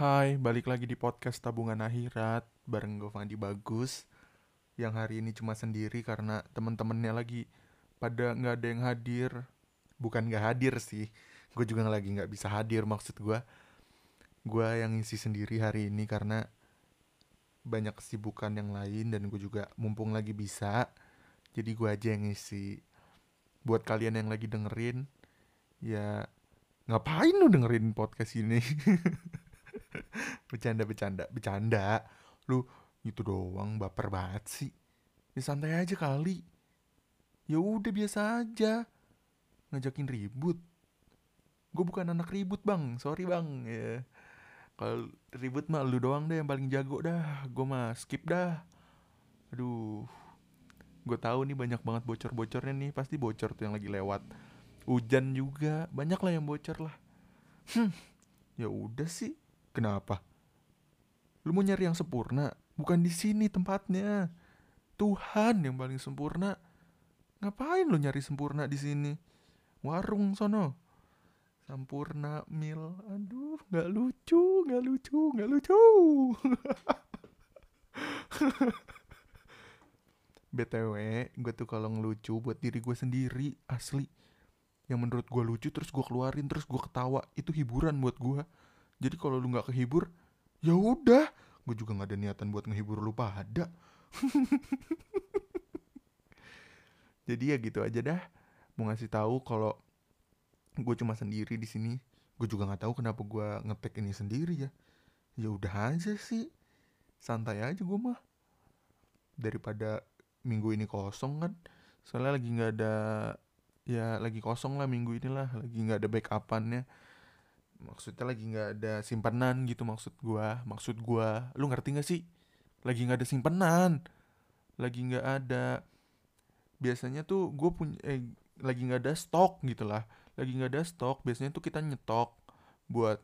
Hai, balik lagi di podcast Tabungan Akhirat bareng gue Fandi Bagus yang hari ini cuma sendiri karena temen-temennya lagi pada nggak ada yang hadir. Bukan nggak hadir sih, gue juga lagi nggak bisa hadir maksud gue. Gue yang ngisi sendiri hari ini karena banyak kesibukan yang lain dan gue juga mumpung lagi bisa, jadi gue aja yang ngisi. Buat kalian yang lagi dengerin, ya ngapain lu dengerin podcast ini? bercanda bercanda bercanda. Lu itu doang baper banget sih. Ya santai aja kali. Ya udah biasa aja. Ngajakin ribut. Gue bukan anak ribut bang. Sorry bang. Ya. Kalau ribut mah lu doang deh yang paling jago dah. Gue mah skip dah. Aduh. Gue tahu nih banyak banget bocor-bocornya nih. Pasti bocor tuh yang lagi lewat. Hujan juga. Banyak lah yang bocor lah. Hmm. Ya udah sih Kenapa? Lu mau nyari yang sempurna? Bukan di sini tempatnya. Tuhan yang paling sempurna. Ngapain lu nyari sempurna di sini? Warung sono. Sempurna mil. Aduh, nggak lucu, nggak lucu, nggak lucu. BTW, gue tuh kalau ngelucu buat diri gue sendiri, asli. Yang menurut gue lucu terus gue keluarin terus gue ketawa, itu hiburan buat gue jadi kalau lu nggak kehibur ya udah. Gue juga nggak ada niatan buat ngehibur lu pada. Jadi ya gitu aja dah. Mau ngasih tahu kalau gue cuma sendiri di sini gue juga nggak tahu kenapa gue ngetek ini sendiri ya. Ya udah aja sih. Santai aja gue mah. Daripada minggu ini kosong kan. Soalnya lagi nggak ada ya lagi kosong lah minggu inilah. Lagi nggak ada backupannya maksudnya lagi nggak ada simpanan gitu maksud gua. Maksud gua lu ngerti gak sih? Lagi nggak ada simpanan lagi nggak ada biasanya tuh gue punya eh, lagi nggak ada stok gitu lah. Lagi nggak ada stok biasanya tuh kita nyetok buat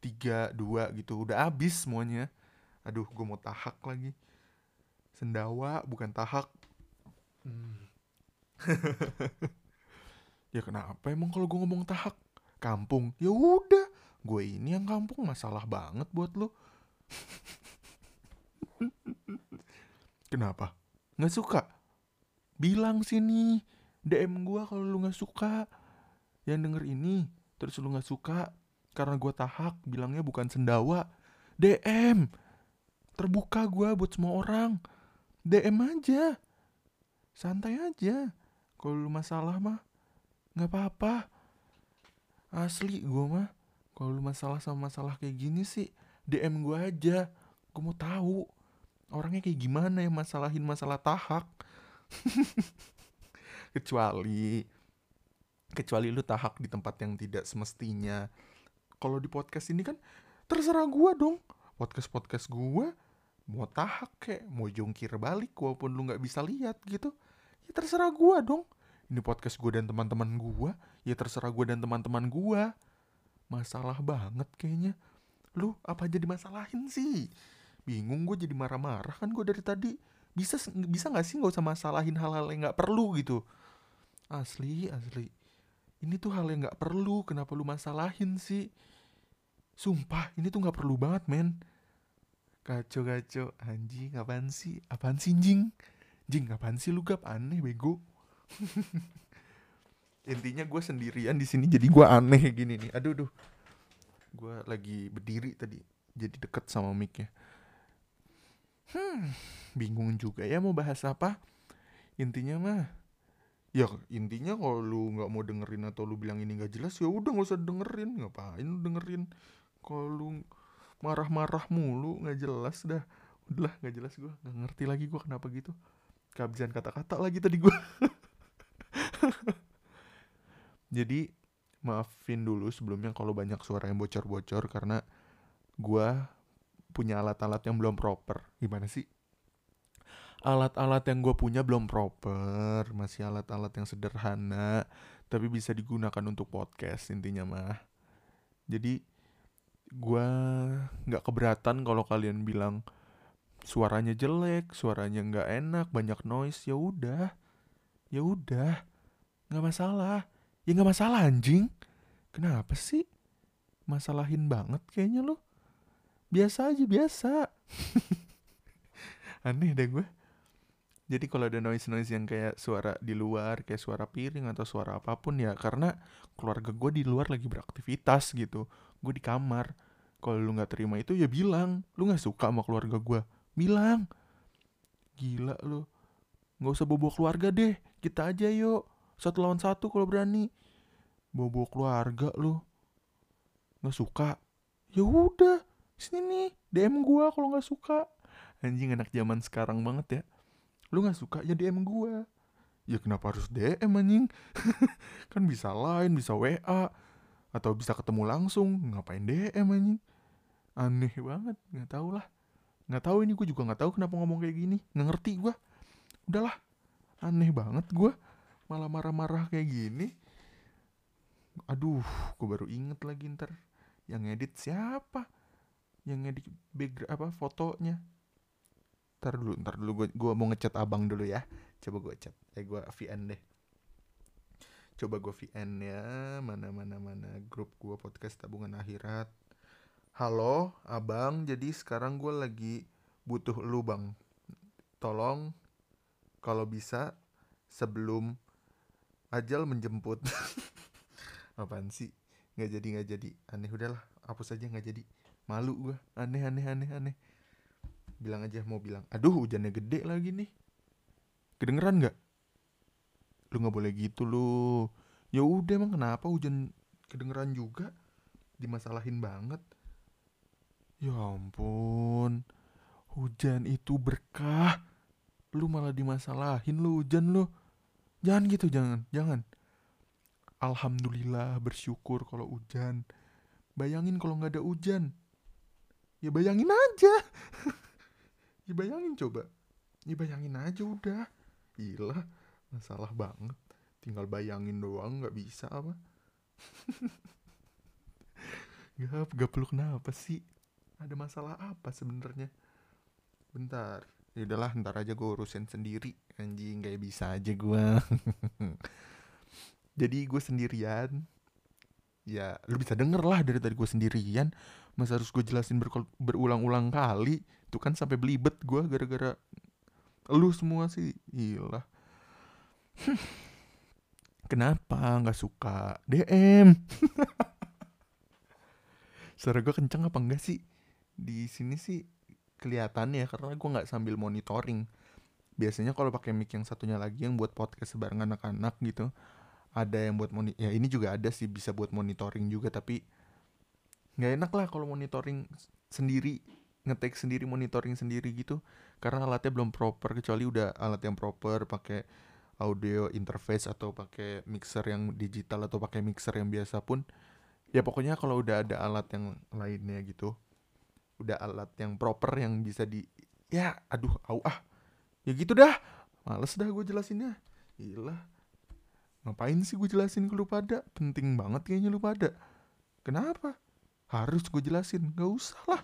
tiga dua gitu. Udah habis semuanya. Aduh gue mau tahak lagi. Sendawa bukan tahak. Hmm. ya kenapa emang kalau gue ngomong tahak? Kampung. Ya udah gue ini yang kampung masalah banget buat lo kenapa? Nggak suka? Bilang sini dm gue kalau lu nggak suka. Yang denger ini terus lu nggak suka karena gue tahak bilangnya bukan sendawa. Dm terbuka gue buat semua orang. Dm aja. Santai aja. Kalau lu masalah mah nggak apa-apa. Asli gue mah kalau lu masalah sama masalah kayak gini sih DM gue aja. Gue mau tahu orangnya kayak gimana ya masalahin masalah tahak. Kecuali kecuali lu tahak di tempat yang tidak semestinya. Kalau di podcast ini kan terserah gue dong. Podcast podcast gue mau tahak kayak mau jungkir balik walaupun lu nggak bisa lihat gitu ya terserah gue dong. Ini podcast gue dan teman-teman gue ya terserah gue dan teman-teman gue masalah banget kayaknya. Lu apa jadi masalahin sih? Bingung gue jadi marah-marah kan gue dari tadi. Bisa bisa nggak sih nggak usah masalahin hal-hal yang nggak perlu gitu? Asli asli. Ini tuh hal yang nggak perlu. Kenapa lu masalahin sih? Sumpah ini tuh nggak perlu banget men. Kacau kacau anjing apaan sih? Apaan sih jing? Jing apaan sih lu gap? Aneh bego intinya gue sendirian di sini jadi gue aneh gini nih. Aduh duh gue lagi berdiri tadi jadi deket sama micnya. Hmm bingung juga ya mau bahas apa. Intinya mah ya intinya kalau lu nggak mau dengerin atau lu bilang ini nggak jelas ya udah nggak usah dengerin. Ngapain lu dengerin? Kalau lu marah-marah mulu nggak jelas dah. Udahlah nggak jelas gue nggak ngerti lagi gue kenapa gitu. Kehabisan kata-kata lagi tadi gue Jadi maafin dulu sebelumnya kalau banyak suara yang bocor-bocor karena gue punya alat-alat yang belum proper. Gimana sih? Alat-alat yang gue punya belum proper, masih alat-alat yang sederhana, tapi bisa digunakan untuk podcast intinya mah. Jadi gue nggak keberatan kalau kalian bilang suaranya jelek, suaranya nggak enak, banyak noise, ya udah, ya udah nggak masalah ya nggak masalah anjing. Kenapa sih? Masalahin banget kayaknya lo biasa aja biasa. Aneh deh gue jadi kalau ada noise noise yang kayak suara di luar kayak suara piring atau suara apa pun ya karena keluarga gue di luar lagi beraktivitas gitu. Gue di kamar. Kalau lu nggak terima itu ya bilang. Lu nggak suka sama keluarga gue bilang. Gila lu. Nggak usah bobo keluarga deh. Kita aja yuk satu lawan satu kalau berani. Bobo keluarga lu. Nggak suka. Ya udah sini nih dm gue kalau nggak suka. Anjing anak zaman sekarang banget ya. Lu nggak suka ya DM gue ya kenapa harus DM anjing? Kan bisa lain bisa WA atau bisa ketemu langsung. Ngapain DM anjing? Aneh banget nggak tahu lah. Nggak tahu ini gue juga nggak tahu kenapa ngomong kayak gini. Nggak ngerti gue udahlah aneh banget gue malah marah-marah kayak gini. Aduh gue baru inget lagi ntar. Yang edit siapa? Yang edit background apa fotonya? Ntar dulu ntar dulu gue gua mau ngechat abang dulu ya. Coba gue chat eh gue VN deh. Coba gue VN ya mana mana mana grup gue podcast tabungan akhirat. Halo abang. Jadi sekarang gue lagi butuh lu bang. Tolong kalau bisa sebelum ajal menjemput. Apaan sih? Nggak jadi nggak jadi. Aneh udahlah. Hapus aja nggak jadi. Malu gue aneh aneh aneh aneh. Bilang aja mau bilang aduh hujannya gede lagi nih. Kedengeran nggak? Lu nggak boleh gitu lu. Ya udah emang kenapa hujan kedengeran juga? Dimasalahin banget. Ya ampun hujan itu berkah. Lu malah dimasalahin lu hujan lu jangan gitu jangan jangan. Alhamdulillah bersyukur kalau hujan. Bayangin kalau nggak ada hujan. Ya bayangin aja. Ya bayangin coba. Ya bayangin aja udah. Gila masalah banget. Tinggal bayangin doang nggak bisa apa. Gak gak perlu kenapa sih? Ada masalah apa sebenarnya? Bentar ya udahlah ntar aja gue urusin sendiri. Anjing kayak bisa aja gue jadi gue sendirian. Ya lu bisa denger lah dari tadi gue sendirian. Masa harus gue jelasin berulang-ulang kali? Itu kan sampai belibet gue gara-gara lu semua sih. Gila. Kenapa nggak suka DM suara gue kenceng apa enggak sih? Di sini sih kelihatan ya karena gue nggak sambil monitoring. Biasanya kalau pakai mic yang satunya lagi yang buat podcast sebarang anak-anak gitu ada yang buat moni ya ini juga ada sih bisa buat monitoring juga tapi nggak enak lah kalau monitoring sendiri ngetek sendiri monitoring sendiri gitu karena alatnya belum proper kecuali udah alat yang proper pakai audio interface atau pakai mixer yang digital atau pakai mixer yang biasa pun. Ya pokoknya kalau udah ada alat yang lainnya gitu udah alat yang proper yang bisa di ya aduh au ah. Ya gitu dah. Males dah gue jelasinnya. Gila. Ngapain sih gue jelasin ke lu pada penting banget kayaknya lu pada kenapa? Harus gue jelasin. Gak usah lah.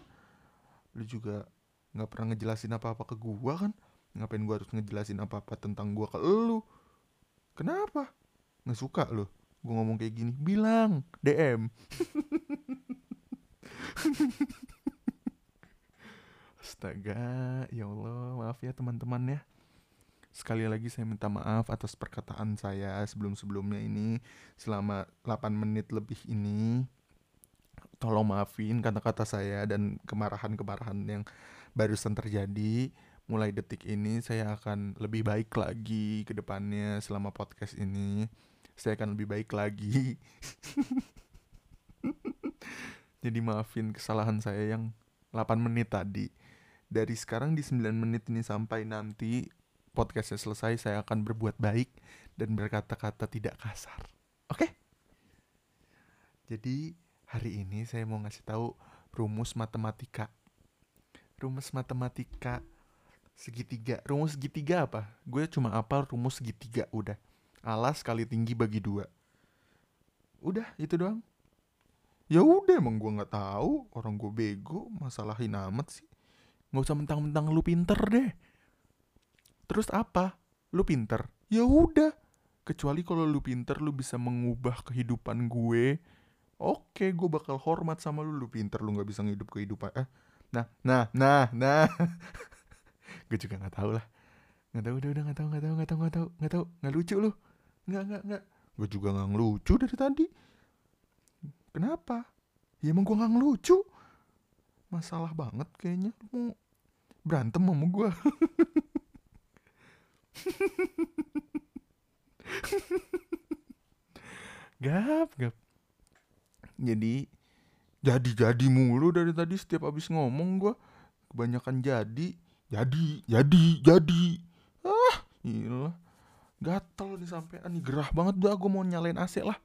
Lu juga nggak pernah ngejelasin apa-apa ke gua kan? Ngapain gua harus ngejelasin apa-apa tentang gua ke lu? Kenapa? Nggak suka lu. Gua ngomong kayak gini. Bilang DM Astaga, ya Allah, maaf ya teman-teman ya. Sekali lagi saya minta maaf atas perkataan saya sebelum-sebelumnya ini selama 8 menit lebih ini tolong maafin kata-kata saya dan kemarahan-kemarahan yang barusan terjadi. Mulai detik ini saya akan lebih baik lagi ke depannya selama podcast ini. Saya akan lebih baik lagi. Jadi maafin kesalahan saya yang 8 menit tadi. Dari sekarang di 9 menit ini sampai nanti podcastnya selesai saya akan berbuat baik dan berkata-kata tidak kasar. Oke? Okay? Jadi Hari ini saya mau ngasih tahu rumus matematika. Rumus matematika segitiga. Rumus segitiga apa? Gue cuma apal rumus segitiga udah. Alas kali tinggi bagi dua. Udah itu doang. Ya udah emang gue nggak tahu orang gue bego masalahin amat sih. Nggak usah mentang-mentang lu pinter deh. Terus apa? Lu pinter? Ya udah. Kecuali kalau lu pinter lu bisa mengubah kehidupan gue. Oke gue bakal hormat sama lu. Lu pinter lu nggak bisa ngidup kehidupan. Eh nah nah nah nah. Gue juga nggak tahu lah nggak tahu udah udah nggak tahu nggak tahu nggak tahu nggak tahu nggak tahu. Nggak lucu lu. Nggak nggak nggak. Gue juga nggak ngelucu dari tadi. Kenapa? Ya emang gue nggak ngelucu. Masalah banget kayaknya. Lu mau berantem sama gue gap gap. Jadi jadi jadi mulu dari tadi setiap abis ngomong gue kebanyakan jadi jadi jadi jadi. Ah iya gatel nih sampean nih. Gerah banget dah gue mau nyalain AC lah.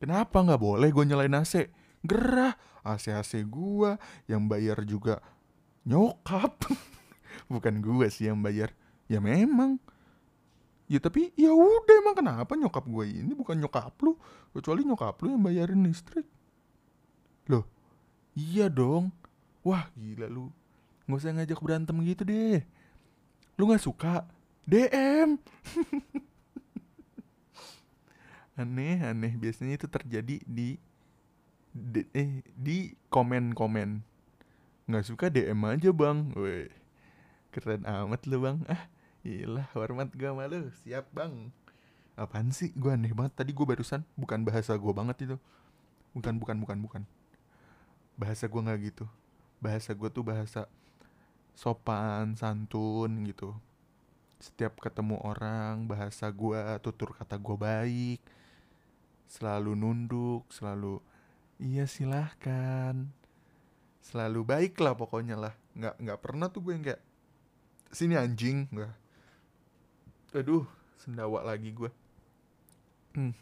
Kenapa nggak boleh gue nyalain AC gerah. AC AC gue yang bayar juga nyokap. Bukan gue sih yang bayar. Ya memang. Ya tapi ya udah emang kenapa nyokap gue ini bukan nyokap lu? Kecuali nyokap lu yang bayarin listrik. Loh iya dong. Wah gila lu. Nggak usah ngajak berantem gitu deh. Lu nggak suka? DM aneh aneh. Biasanya itu terjadi di di, eh, di komen komen nggak suka DM aja bang. Weh, keren amat lu bang. Ah Iyalah hormat gue malu Siap bang. Apaan sih? Gue aneh banget. Tadi gue barusan Bukan bahasa gue banget itu. Bukan bukan bukan bukan. Bahasa gue gak gitu. Bahasa gue tuh bahasa Sopan Santun gitu. Setiap ketemu orang Bahasa gue Tutur kata gue baik. Selalu nunduk Selalu Iya silahkan Selalu baik lah pokoknya lah. Nggak, nggak pernah tuh gue yang kayak Sini anjing Nggak. Aduh sendawa lagi gue. Hmm,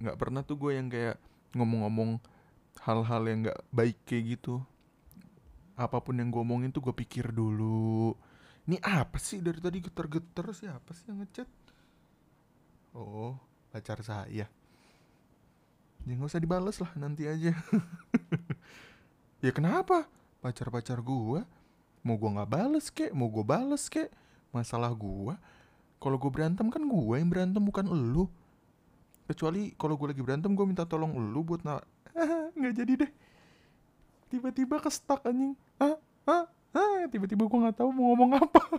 nggak pernah tuh gue yang kayak ngomong-ngomong hal-hal yang nggak baik kayak gitu. Apa pun yang gue omongin tuh gue pikir dulu. Ini apa sih? Dari tadi geter-geter siapa sih yang ngechat? Oh pacar saya. Ya nggak usah dibales lah nanti aja ya kenapa? Pacar-pacar gue mau gue nggak bales kek? Mau gue bales kek? Masalah gue kalau gue berantem kan gue yang berantem bukan elu kecuali kalau gue lagi berantem gue minta tolong elu buat na nggak jadi deh. Tiba-tiba kestak anjing. Ah ah ah tiba-tiba gue nggak tahu mau ngomong apa.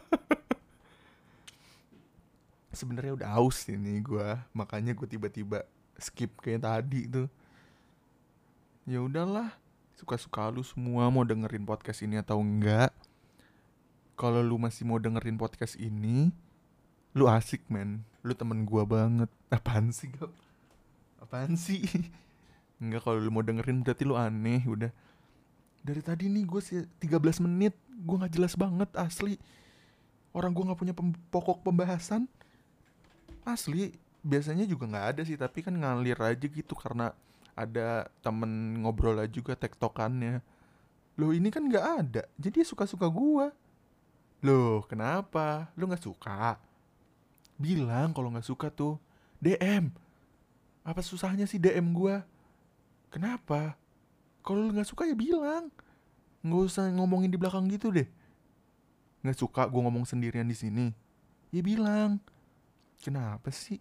Sebenarnya udah aus ini gue makanya gue tiba-tiba skip kayak tadi tuh. Ya udahlah suka-suka lu semua mau dengerin podcast ini atau enggak kalau lu masih mau dengerin podcast ini lu asik men. Lu temen gua banget. Apaan sih gak apaan sih? Enggak kalau lu mau dengerin berarti lu aneh udah. Dari tadi nih gue sih 13 menit gue nggak jelas banget asli. Orang gue nggak punya pem pokok pembahasan. Asli biasanya juga nggak ada sih tapi kan ngalir aja gitu karena ada temen ngobrol aja juga tektokannya. Lo ini kan nggak ada. Jadi suka-suka gue loh kenapa? Lo nggak suka? Bilang kalau nggak suka tuh DM apa susahnya sih DM gue kenapa? Kalau lu nggak suka ya bilang. Nggak usah ngomongin di belakang gitu deh. Nggak suka gue ngomong sendirian di sini. Ya bilang. Kenapa sih?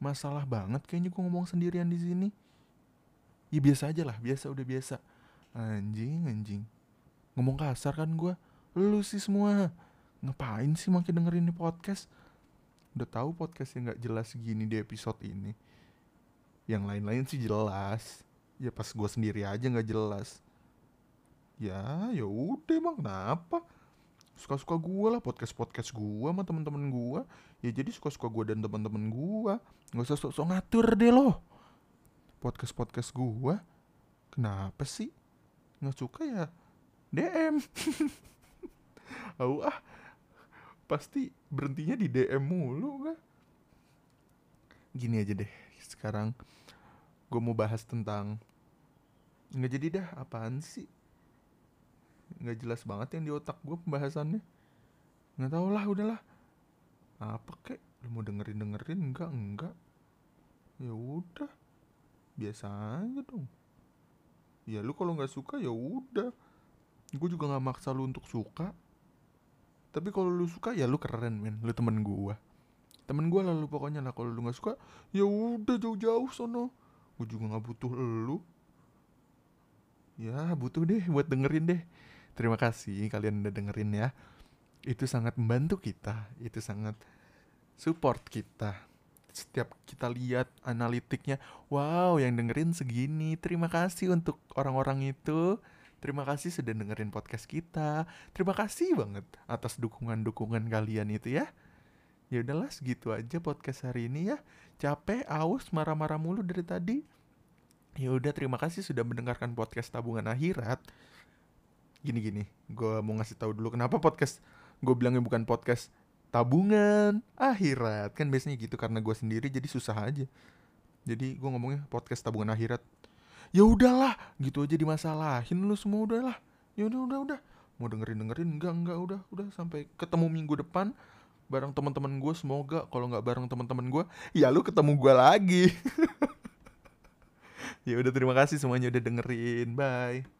Masalah banget kayaknya gue ngomong sendirian di sini ya biasa aja lah biasa udah biasa. Anjing anjing. Ngomong kasar kan gue lu sih semua. Ngapain sih makin dengerin ini podcast? Udah tahu podcastnya nggak jelas gini di episode ini. Yang lain-lain sih jelas. Ya pas gue sendiri aja nggak jelas. Ya ya udah emang kenapa? Suka-suka gue lah podcast podcast gue sama temen-temen gue ya jadi suka-suka gue dan temen-temen gue nggak usah sok-sok ngatur deh loh podcast podcast gue kenapa sih? Nggak suka ya? DM ah. Pasti berhentinya di DM mulu kan gini aja deh sekarang gue mau bahas tentang nggak jadi dah apaan sih? Nggak jelas banget yang di otak gue pembahasannya. Nggak tau lah udahlah. Apa kek? Lu mau dengerin dengerin enggak enggak ya udah biasa aja dong. Ya lu kalau nggak suka ya udah. Gue juga nggak maksa lu untuk suka. Tapi kalau lu suka ya lu keren men. Lu temen gua. Temen gua lah lu pokoknya lah. Kalau lu nggak suka ya udah jauh-jauh sono. Gua juga nggak butuh lu. Ya butuh deh buat dengerin deh. Terima kasih kalian udah dengerin ya. Itu sangat membantu kita. Itu sangat support kita setiap kita lihat analitiknya wow yang dengerin segini terima kasih untuk orang-orang itu. Terima kasih sudah dengerin podcast kita. Terima kasih banget atas dukungan-dukungan kalian itu ya. Ya udahlah segitu aja podcast hari ini ya. Capek aus marah-marah mulu dari tadi. Ya udah terima kasih sudah mendengarkan podcast tabungan akhirat. Gini gini gue mau ngasih tahu dulu kenapa podcast gue bilangnya bukan podcast tabungan akhirat. Kan biasanya gitu karena gue sendiri jadi susah aja. Jadi gue ngomongnya podcast tabungan akhirat. Ya udahlah gitu aja dimasalahin lu semua udahlah. Ya udah udah udah. Mau dengerin dengerin? Enggak enggak udah udah. Sampai ketemu minggu depan bareng teman-teman gue semoga kalau nggak bareng teman-teman gue ya lu ketemu gue lagi. Ya udah terima kasih semuanya udah dengerin. Bye